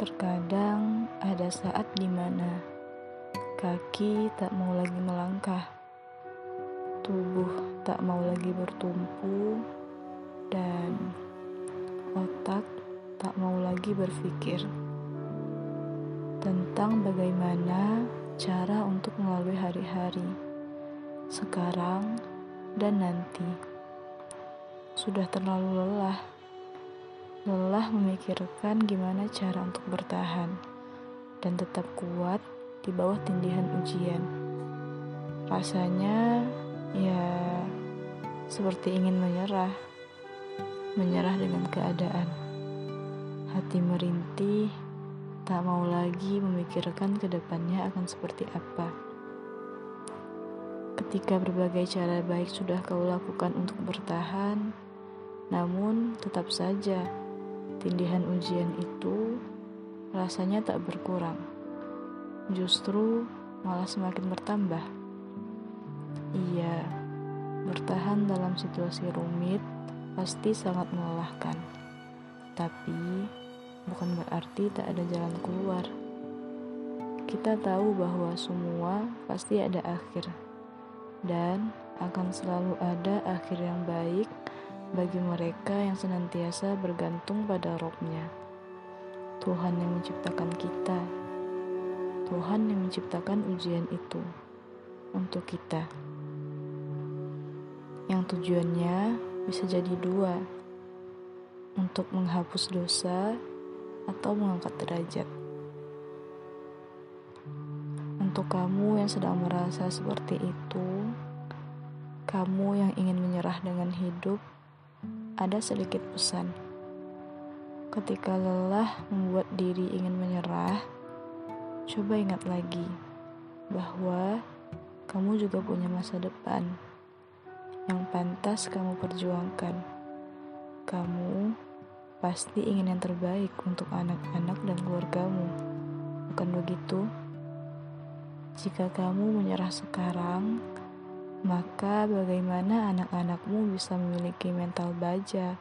Terkadang ada saat di mana kaki tak mau lagi melangkah, tubuh tak mau lagi bertumpu, dan otak tak mau lagi berpikir tentang bagaimana cara untuk melalui hari-hari sekarang dan nanti. Sudah terlalu lelah lelah memikirkan gimana cara untuk bertahan dan tetap kuat di bawah tindihan ujian. Rasanya ya seperti ingin menyerah, menyerah dengan keadaan. Hati merintih, tak mau lagi memikirkan ke depannya akan seperti apa. Ketika berbagai cara baik sudah kau lakukan untuk bertahan, namun tetap saja Tindihan ujian itu rasanya tak berkurang, justru malah semakin bertambah. Iya, bertahan dalam situasi rumit pasti sangat melelahkan, tapi bukan berarti tak ada jalan keluar. Kita tahu bahwa semua pasti ada akhir, dan akan selalu ada akhir yang baik bagi mereka yang senantiasa bergantung pada rohnya. Tuhan yang menciptakan kita, Tuhan yang menciptakan ujian itu untuk kita. Yang tujuannya bisa jadi dua, untuk menghapus dosa atau mengangkat derajat. Untuk kamu yang sedang merasa seperti itu, kamu yang ingin menyerah dengan hidup, ada sedikit pesan. Ketika lelah membuat diri ingin menyerah, coba ingat lagi bahwa kamu juga punya masa depan yang pantas kamu perjuangkan. Kamu pasti ingin yang terbaik untuk anak-anak dan keluargamu. Bukan begitu? Jika kamu menyerah sekarang, maka bagaimana anak-anakmu bisa memiliki mental baja,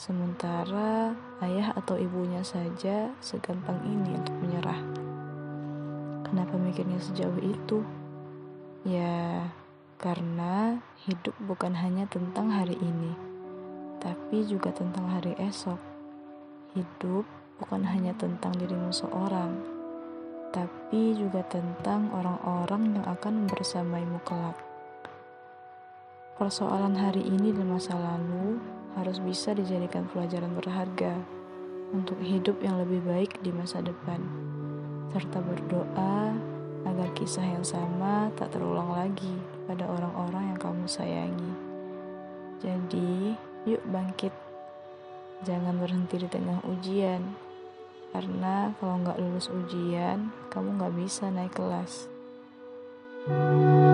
sementara ayah atau ibunya saja segampang ini untuk menyerah? Kenapa mikirnya sejauh itu? Ya, karena hidup bukan hanya tentang hari ini, tapi juga tentang hari esok. Hidup bukan hanya tentang dirimu seorang, tapi juga tentang orang-orang yang akan bersamaimu kelak. Persoalan hari ini dan masa lalu harus bisa dijadikan pelajaran berharga untuk hidup yang lebih baik di masa depan, serta berdoa agar kisah yang sama tak terulang lagi pada orang-orang yang kamu sayangi. Jadi, yuk bangkit. Jangan berhenti di tengah ujian, karena kalau nggak lulus ujian, kamu nggak bisa naik kelas. thank you